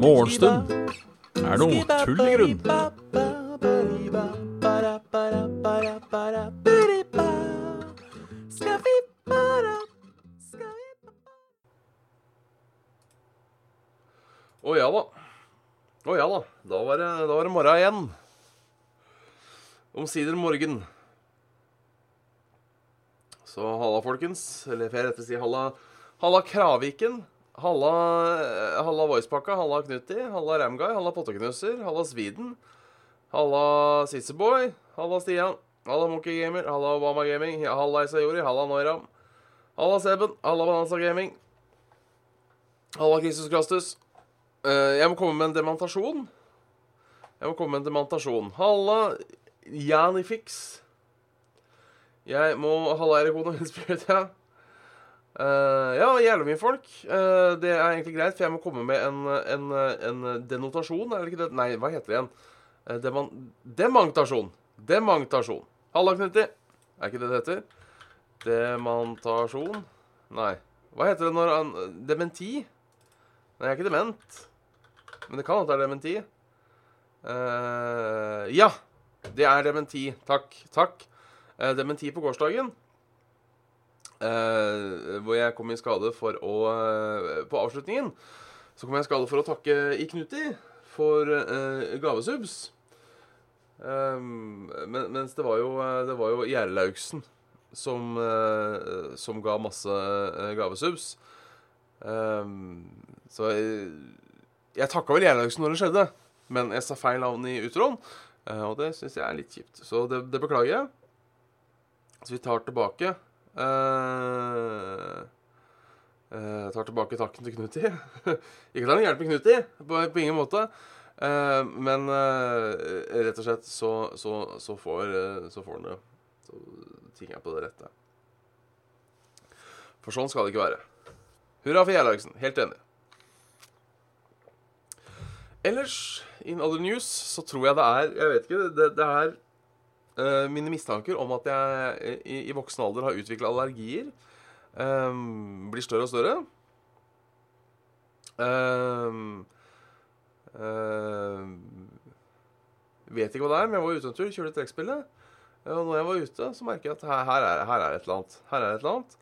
Morgenstund er noe tull i grunn. Å ja da. Å ja da. Da var det, da det morgen igjen. Omsider morgen. Så halla, folkens. Eller jeg rett og si halla, halla Kraviken. Halla, eh, halla Voicepakka, halla Knutti, halla Ramguy, halla Potteknuser. halla Sviden. Halla Sisseboy, halla Stian, halla Monkey Gamer, halla Obama Gaming, halla Isayori, halla Noiram. Halla Seben, halla Bananza Gaming. Halla Kristus Krastus. Eh, jeg må komme med en demontasjon. Jeg må komme med en demontasjon. Halla Janifix. Jeg må Halla Erikone Spirit, ja. Uh, ja, jævla mye folk. Uh, det er egentlig greit, for jeg må komme med en, en, en denotasjon. Er det ikke det? Nei, hva heter det igjen? Uh, deman demantasjon. Demantasjon. Halla, Knutti. Er ikke det det heter? Demantasjon? Nei. Hva heter det når han Dementi? Nei, jeg er ikke dement. Men det kan at det er dementi. Eh, ja, det er dementi. Takk. Takk. Eh, dementi på gårsdagen. Uh, hvor jeg kom i skade for å uh, På avslutningen så kom jeg i skade for å takke i Knutti for uh, gavesubs. Um, men, mens det var jo, det jo Gjerlaugsen som, som ga masse gavesubs. Um, så jeg, jeg takka vel Gjerlaugsen når det skjedde, men jeg sa feil navn i utroen. og det syns jeg er litt kjipt. Så det, det beklager jeg. Så vi tar tilbake uh, uh, Tar tilbake takken til Knutti. Ikke at han hjelper Knutti, på, på ingen måte. Uh, men rett og slett så, så, så får Så får han det. Så ting er på det rette. For sånn skal det ikke være. Hurra for Gjerlagsen. Helt enig. Ellers, in other news, så tror jeg det er Jeg vet ikke. Det, det er mine mistanker om at jeg i, i voksen alder har utvikla allergier. Um, blir større og større. Vet ikke hva det er, men jeg var ute en tur, kjørte trekkspillet. Og når jeg var ute, så merker jeg at her, her, er, her er et eller annet. Her er et eller annet.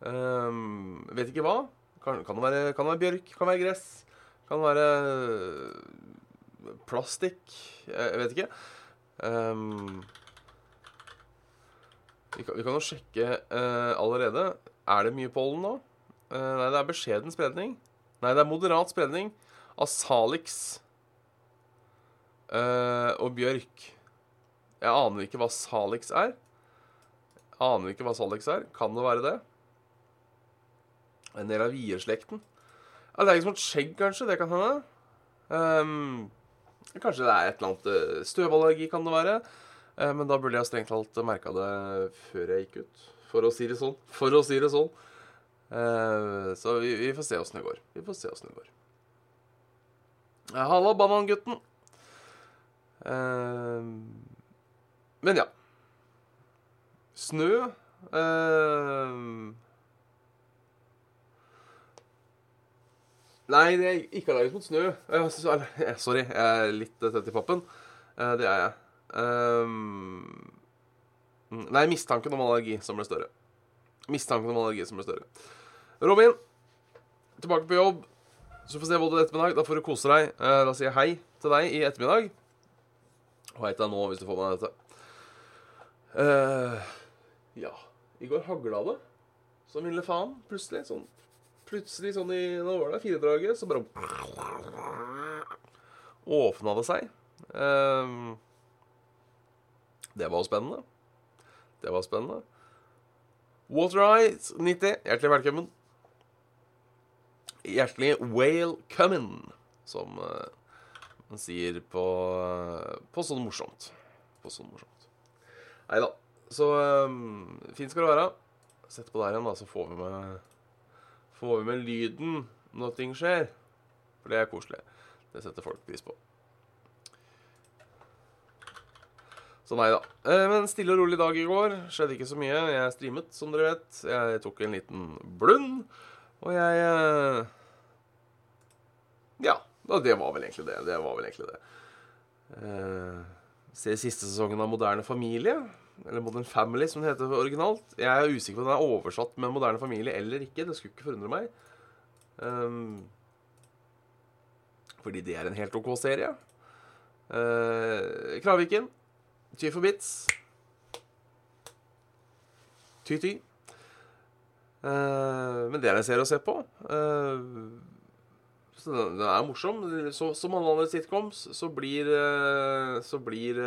Um, vet ikke hva. Kan, kan, det være, kan det være bjørk? Kan det være gress? Kan det være plastikk? Jeg vet ikke. Um, vi, kan, jo sjekke uh, allerede. Er det mye pollen nå? Uh, nei, det er beskjeden spredning. Nei, det er moderat spredning av salix uh, og bjørk. Jeg aner ikke hva salix er. Aner ikke hva salix er. Kan det være det? En del av vierslekten. Allergisk mot skjegg, kanskje. Det kan hende. Um, kanskje det er et eller annet uh, støvallergi, kan det være. Uh, men da burde jeg strengt talt merka det før jeg gikk ut. For å si det sånn. For å si det sånn. Uh, så vi, vi, får se åssen det går. Vi får se åssen det går. Halla, banangutten. men ja. Snø Nei, det er ikke allergisk mot snø. Sorry, jeg er litt tett i pappen. Det er jeg. Um, nei, mistanken om allergi som ble større. Mistanken om allergi som ble større. Robin, tilbake på jobb. Så får vi se hva du ettermiddag. Da får du kose deg. Da sier jeg hei til deg i ettermiddag. Og hei til deg nå, hvis du får med deg dette. Uh, ja I går hagla det som ville faen, plutselig. Sånn plutselig sånn i Nå var det firedraget, så bare Åpna det seg. Um, det var spennende. Det var spennende. WaterEyes 90, hjertelig velkommen. Hjertelig welcome, som uh, man sier på, uh, på sånn morsomt. På sånn morsomt. Nei da. Så um, fint skal det være. Sett på der igjen, da, så får vi med Får vi med lyden når ting skjer. For det er koselig. Det setter folk pris på. Så nei da. Eh, men stille og rolig dag i går. Skjedde ikke så mye. Jeg streamet, som dere vet. Jeg tok en liten blund. Og jeg eh, Ja. Det var vel egentlig det. Det var vel egentlig det. Eh, Se siste sesongen av Moderne familie. Eller Modern Family, som det heter originalt. Jeg er usikker på om den er oversatt med Moderne familie eller ikke. Det skulle ikke forundre meg. Fordi det er en helt OK serie. Uh, Kraviken. Ty for bits. Ty-ty. Uh, men det er en serie å se på. Uh, så den, den, er morsom. Så, som alle andre sitcoms så blir Så blir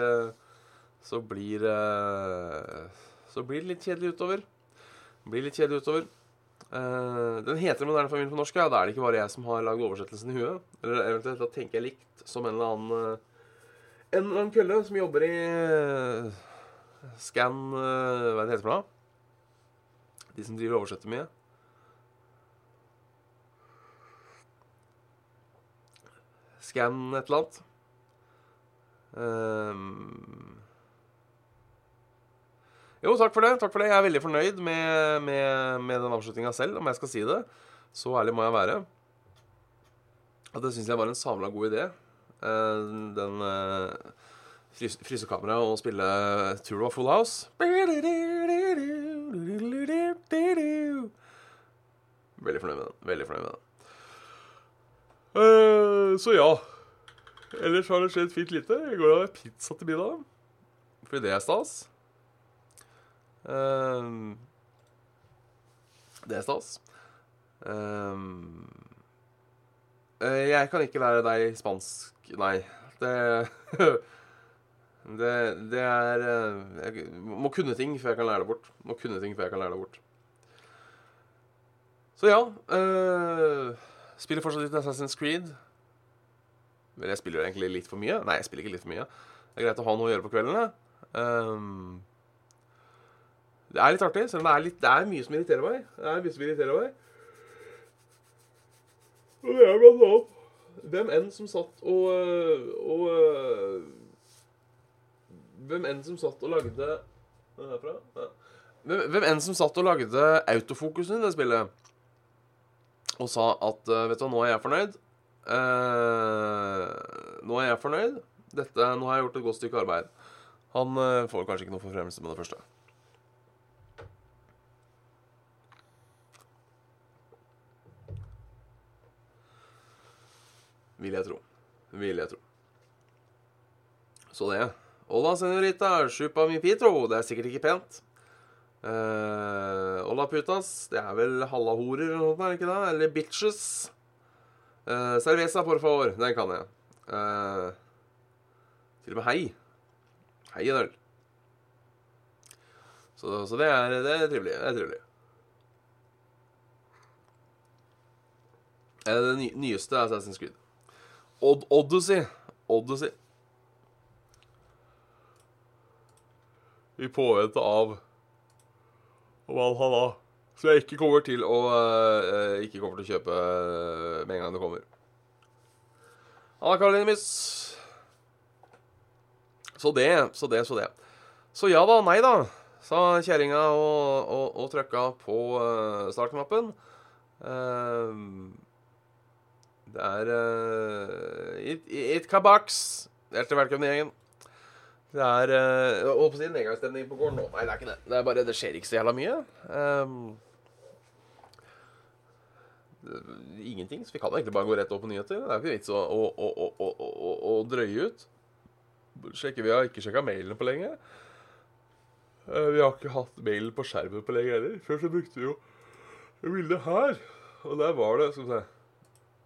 Så blir Så blir det litt kjedelig utover. Blir litt kjedelig utover. Uh, den heter 'Moderne familie' på norsk. Ja. Da er det ikke bare jeg som har lagd oversettelsen i huet. Eller eventuelt da tenker jeg likt som en eller annen En annen kølle som jobber i uh, Scan uh, Hva er det heter for noe? De som driver og oversetter mye. Scan et eller annet. Um, jo, takk for det. takk for det. Jeg er veldig fornøyd med, med, med den avslutninga selv, om jeg skal si det. Så ærlig må jeg være. At det syns jeg var en sabla god idé. Uh, den uh, frys frysekameraet og spille Tour of Full House. Veldig fornøyd med den. Veldig fornøyd med den. Uh, så ja. Ellers har det skjedd fint lite. I går hadde jeg pizza til middag. Fordi det er stas. Uh, det er stas. Uh, jeg kan ikke lære deg spansk Nei, det Det, det er Jeg må kunne ting før jeg kan lære det bort. Må kunne ting før jeg kan lære det bort. Så ja. Uh, Spiller fortsatt litt Assassin's Creed. Men jeg spiller egentlig litt for mye. Nei, jeg spiller ikke litt for mye. Det er greit å ha noe å gjøre på kveldene. Um, det er litt artig, selv om det er, litt, det er mye som irriterer meg. Det er mye som irriterer meg. Og det er blant annet hvem enn som satt og, og Hvem enn som satt og lagde. Hvem, hvem enn som satt og lagde autofokusen i det spillet og sa at eh, Vet du hva, nå er jeg fornøyd. Eh, nå er jeg fornøyd. Dette, nå har jeg gjort et godt stykke arbeid. Han uh, får kanskje ikke noe forfremmelse med det første. Vil jeg tro. Vil jeg tro. Så det. Hola, senorita. Chupa mi pitro. Det er sikkert ikke pent. Uh, hola putas, det er vel hallahorer eller noe, det ikke det? Eller bitches. Uh, cerveza, por favor. Den kan jeg. Uh, til og med hei. Hei en øl. Så, så det, er, det, er, trivelig. Det er trivelig. Det nyeste er Assassin's Creed. Odd Odyssey. Odyssey. I påvente av Valhalla. Så jeg ikke kommer til å uh, Ikke kommer til å kjøpe uh, med en gang det kommer. Anna Karoline Miss. Så det, så det, så det. Så ja da, nei da, sa kjerringa og, og, og trykka på uh, startknappen. Uh, det er uh, It, it kabaks. Hjertelig velkommen gjengen. Det er uh, Holdt på å si nedgangsstemning på gården nå. Nei, det er ikke det. Det er bare, det skjer ikke så jævla mye. Um, ingenting. Så vi kan egentlig bare gå rett opp på nyheter. Det er ikke vits å, å, å, å, drøye ut. Sjekker, vi har ikke sjekka mailene på lenge. Uh, vi har ikke hatt mailen på skjermen på lenge heller. Før så brukte vi jo bildet her. Og der var det Skal vi se.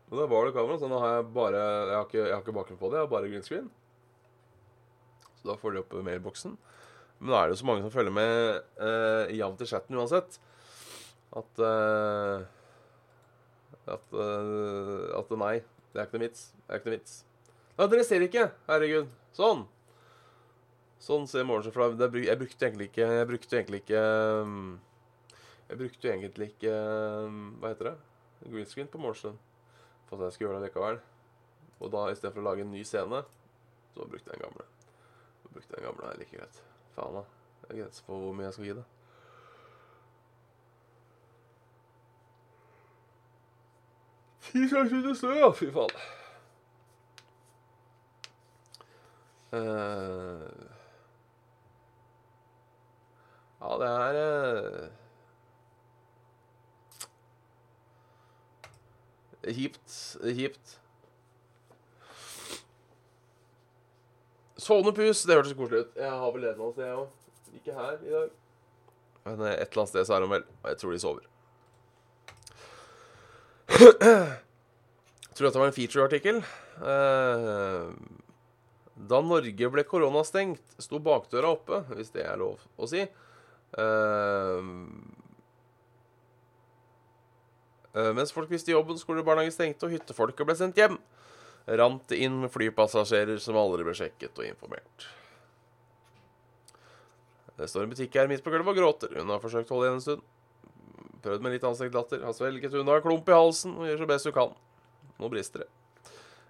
Og der var det kamera. Så nå har jeg bare Jeg har ikke, jeg har ikke bakgrunn på det. Jeg har bare green screen Så da får de opp mailboksen. Men nå er det jo så mange som følger med eh, jevnt i chatten uansett, at eh, at, eh, at nei, det er ikke noe vits. Det er ikke noe vits. Nei, dere ser ikke! Herregud. Sånn. Sånn ser morgenshow ut. Jeg brukte egentlig ikke Jeg brukte egentlig ikke Jeg brukte egentlig ikke Hva heter det? Green screen på morgenshow. For at jeg skulle gjøre det likevel. Og da istedenfor å lage en ny scene, så brukte jeg den gamle Så Brukte jeg den gamle her like greit. Faen, da. Det er grenser på hvor mye jeg skal gi det. Ti centimeter snø, ja. Fy faen. Uh, ja, det er eh, Kjipt. Kjipt. Sovnepus, det hørtes koselig ut. Jeg har vel et noe sted, jeg òg. Ikke her i dag. Men eh, et eller annet sted så er de vel. Og jeg tror de sover. Tror dette var en feature-artikkel. Eh, da Norge ble koronastengt, sto bakdøra oppe, hvis det er lov å si. Eh, mens folk visste jobben, skole og barnehage stengte, og hyttefolket ble sendt hjem, rant det inn flypassasjerer som aldri ble sjekket og informert. Det står en butikk her midt på gulvet og gråter. Hun har forsøkt å holde igjen en stund. Prøvd med litt anstrengt latter. Har svelget unna en klump i halsen og gjør så best hun kan. Nå brister det.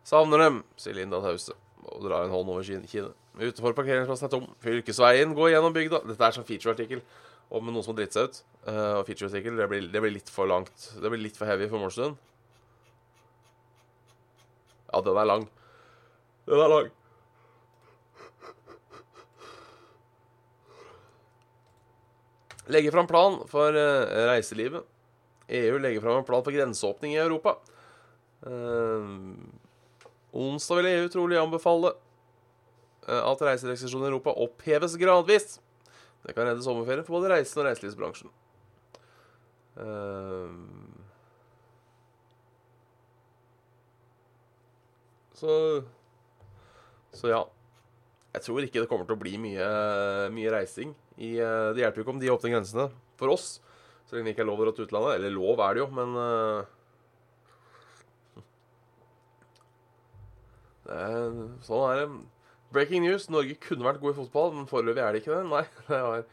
Savner dem, sier Linda Tause og drar en hånd over kin- kinnet. Utenfor parkeringsplassen er tom. Fylkesveien går gjennom bygda. Dette er som featureartikkel om noen som har dritt seg ut. Uh, featureartikkel, det, det blir litt for langt. Det blir litt for heavy for Målstuen. Ja, den er lang. Den er lang. Legger fram plan for uh, reiselivet. EU legger fram en plan for grenseåpning i Europa. Eh, onsdag vil EU trolig anbefale eh, at reiserestriksjonene i Europa oppheves gradvis. Det kan redde sommerferien for både reisen og reiselivsbransjen. Eh, så Så ja. Jeg tror ikke det kommer til å bli mye, mye reising. I, eh, det hjelper jo ikke om de åpner grensene for oss, så lenge det ikke er lov å dra til utlandet. Eller lov er det jo, men eh, det er, Sånn er det. Breaking news. Norge kunne vært god i fotball, men foreløpig er det ikke det. Nei, det er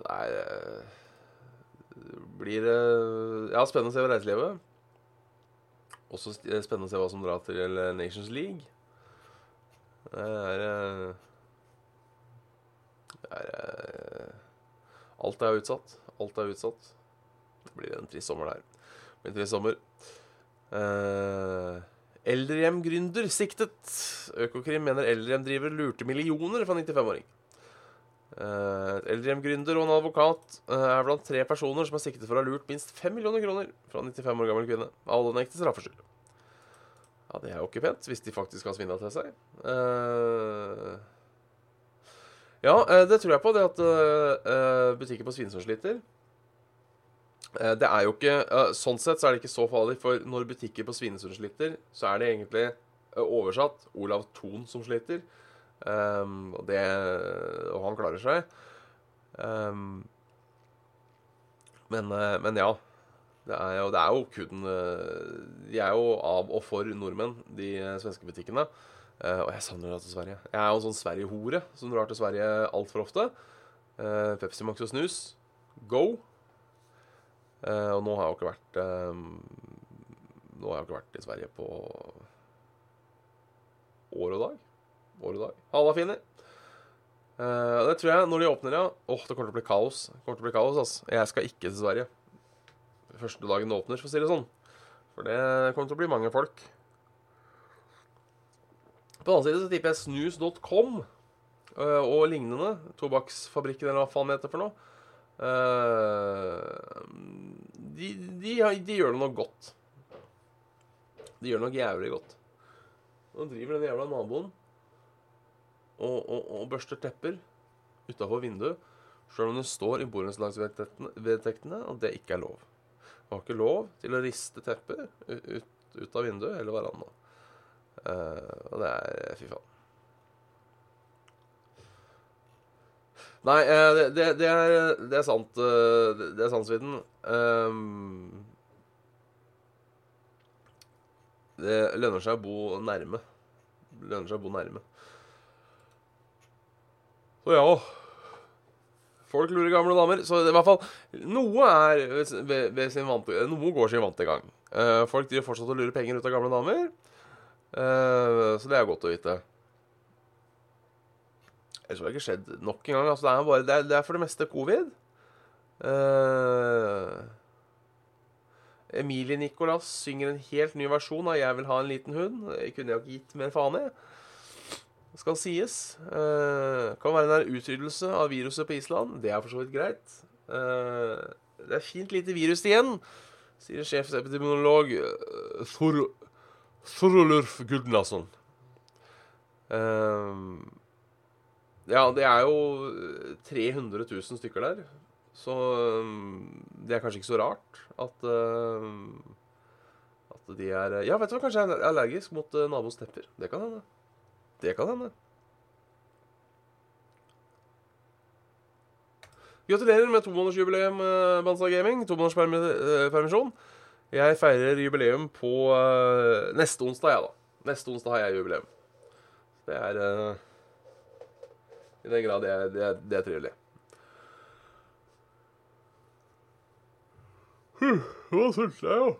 Det er eh, Blir det Ja, spennende å se reiselivet. Også spennende å se hva som drar til Nations League. Det er eh, Det er eh, Alt er utsatt. Alt er utsatt. Det blir en trist sommer der. Det blir en trist sommer. Eh, Eldrehjem-gründer siktet. Økokrim mener eldrehjem-driver lurte millioner fra 95-åring. Eh, eldrehjem-gründer og en advokat eh, er blant tre personer som er siktet for å ha lurt minst 5 millioner kroner fra en 95 år gammel kvinne. Alle nekter straffskyld. Ja, det er jo ikke pent, hvis de faktisk har svindla til seg. Eh, ja, det tror jeg på, det at butikker på Svinesund sliter. Eh, Det er jo ikke eh, Sånn sett så er det ikke så farlig, for når butikker på Svinesund sliter, så er det egentlig eh, oversatt Olav Thon som sliter. Um, og, det, og han klarer seg. Um, men, men ja. Det er, jo, det er jo kun De er jo av og for nordmenn, de svenske butikkene. Uh, og jeg savner det til Sverige. Jeg er jo en sånn Sverige-hore som drar til Sverige altfor ofte. Uh, Pepsi Max og snus. Go! Eh, og nå har jeg jo ikke vært uh, Nå har jeg jo ikke vært i Sverige på år og dag. År og dag. Halla, finner! Uh, det tror jeg, når de åpner, ja Åh, det kommer til å bli kaos. Det kommer til å bli kaos, ass. Jeg skal ikke til Sverige. Første dagen det åpner, for å si det sånn. For det kommer til å bli mange folk. På den annen side så tipper jeg snus.com eh, og lignende, tobakksfabrikken eller hva faen det heter for noe, eh, de, de, de gjør noe godt. De gjør noe jævlig godt. Nå driver den jævla naboen og, og, og børster tepper utafor vinduet, sjøl om det står i borettslagsvedtektene at det ikke er lov. Det har ikke lov til å riste tepper ut, ut, av vinduet eller veranda. Uh, og det er Fy faen. Nei, eh, det, det, er, det er sant, eh, det, er sant, Sviden. Ehm, det lønner seg å bo nærme. Det lønner seg å bo nærme. Så ja Folk lurer gamle damer. Så i hvert fall noe er ved, ved sin vante, Noe går sin vante gang. Eh, folk driver fortsatt og lurer penger ut av gamle damer. Så det er godt å vite. Ellers har det ikke skjedd nok en gang. Altså, det, er bare, det, er, det er for det meste covid. Uh, Emilie Nicolas synger en helt ny versjon av 'Jeg vil ha en liten hund'. Jeg kunne jo ikke gitt mer faen i. Skal sies. Uh, kan være en utryddelse av viruset på Island. Det er for så vidt greit. Uh, det er fint lite virus igjen, sier sjefsepidemiolog Thor Thorolurf Gudnason. Eh, ja, det er jo 300 000 stykker der. Så um, det er kanskje ikke så rart at uh, At de er Ja, vet du hva, kanskje jeg er allergisk mot naboens tepper. Det kan hende. Det kan hende. Gratulerer med tomånedersjubileum, Banza Gaming. Tomånederspermisjon. Jeg feirer jubileum på neste onsdag, jeg, da. Neste onsdag har jeg jubileum. Det er I den grad det det det er trivelig. Hva sulten jeg, jo.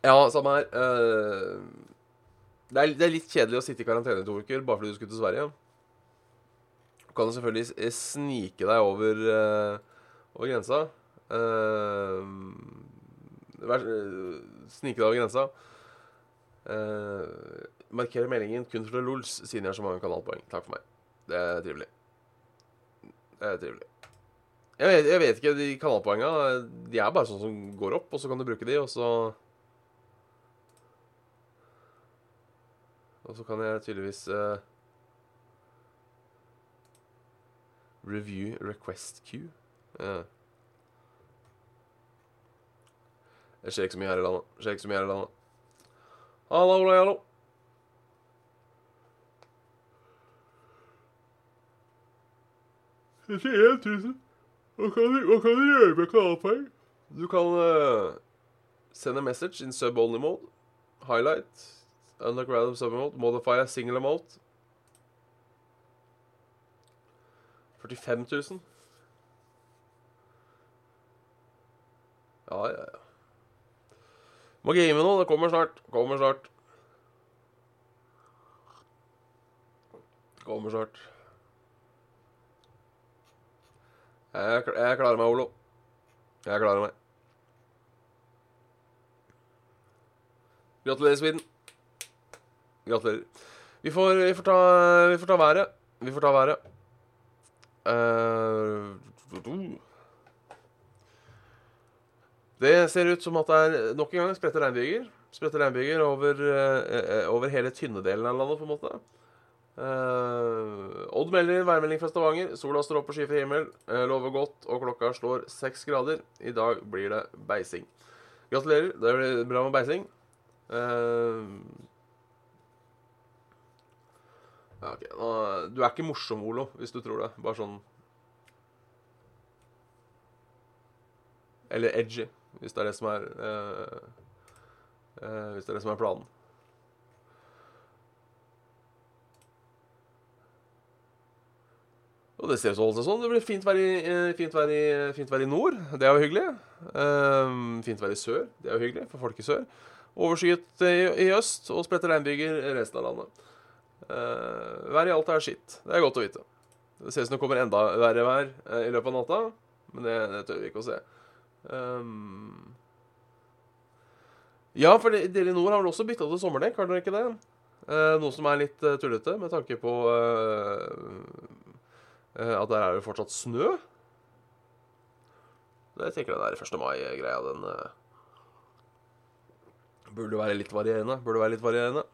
Ja, samme her. Uh, det, er, det, er, litt kjedelig å sitte i karantene i to uker bare fordi du skulle til Sverige. Du kan selvfølgelig snike deg over, uh, over grensa. Snike deg over grensa. Markere meldingen kun for LOLs, siden jeg har så mange kanalpoeng. Takk for meg. Det er trivelig. Det er trivelig. Jeg vet, jeg vet ikke, de kanalpoenga De er bare sånn som går opp, og så kan du bruke de, og så Og så kan jeg tydeligvis uh, Review request queue. Det skjer ikke så mye her i landet. Det skjer ikke så mye her i landet. Hallo, hallo, hallo. 31 000. Hva kan, du, hva kan du gjøre med kanalpoeng? Du kan uh, sende message in sub-only mode. Highlight. Unlock random sub-mode. Modify a single amount. 45 000. Ja, ja, ja. Må game nå. Det kommer snart. Kommer snart. Kommer snart. Jeg, jeg klarer meg, Olo. Jeg klarer meg. Gratulerer, Sweden. Gratulerer. Vi får, vi får, ta, vi får ta været. Vi får ta været. Uh, det ser ut som at det er nok en gang spredte regnbyger. Spredte regnbyger over, uh, over hele tynnedelen av landet, på en måte. Uh, Odd melder værmelding fra Stavanger. Sola står opp på skyfri himmel. Uh, lover godt, og klokka slår seks grader. I dag blir det beising. Gratulerer. Det blir bra med beising. Uh, ja, okay. Nå, du er ikke morsom, Olo, hvis du tror det. Bare sånn Eller edgy, hvis det er det som er Hvis det er det som er planen. Og det ser ut til sånn. Det blir fint vær, i, eh, fint, vær i, fint vær i nord. Det er jo hyggelig. Um, fint vær i sør. Det er jo hyggelig for folk i sør. Overskyet i, i øst og spredte regnbyger resten av landet. Uh, været i alt er skitt. Det er godt å vite. Det ser ut som det kommer enda verre vær i løpet av natta, men det, det tør vi ikke å se. Um, ja, for Delinor har vel også bytta til sommerdekk, har dere ikke det? Uh, noe som er litt tullete med tanke på uh, at der er det fortsatt snø. Jeg tenker den der 1. mai-greia, den uh, burde være litt varierende. Burde være litt varierende.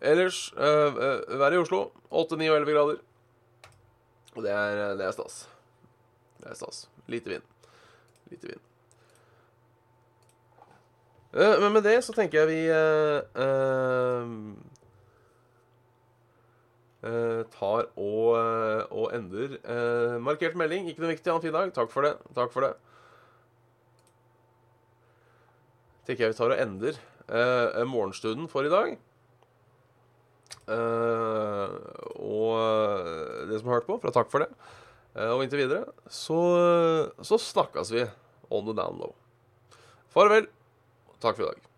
Ellers uh, uh, været i Oslo 8, 9 og 11 grader. Og det er, det er stas. Det er stas. Lite vind. Lite vind. men med det så tenker jeg vi Uh, tar og, uh, og ender. Uh, markert melding. Ikke noe viktig. Ha en dag. Takk for det. Takk for det. Tenker jeg vi tar og ender morgenstunden for i dag. og det som har hørt på, for takk for det. Og inntil videre så, så snakkes vi on the down low. Farvel. Takk for i dag.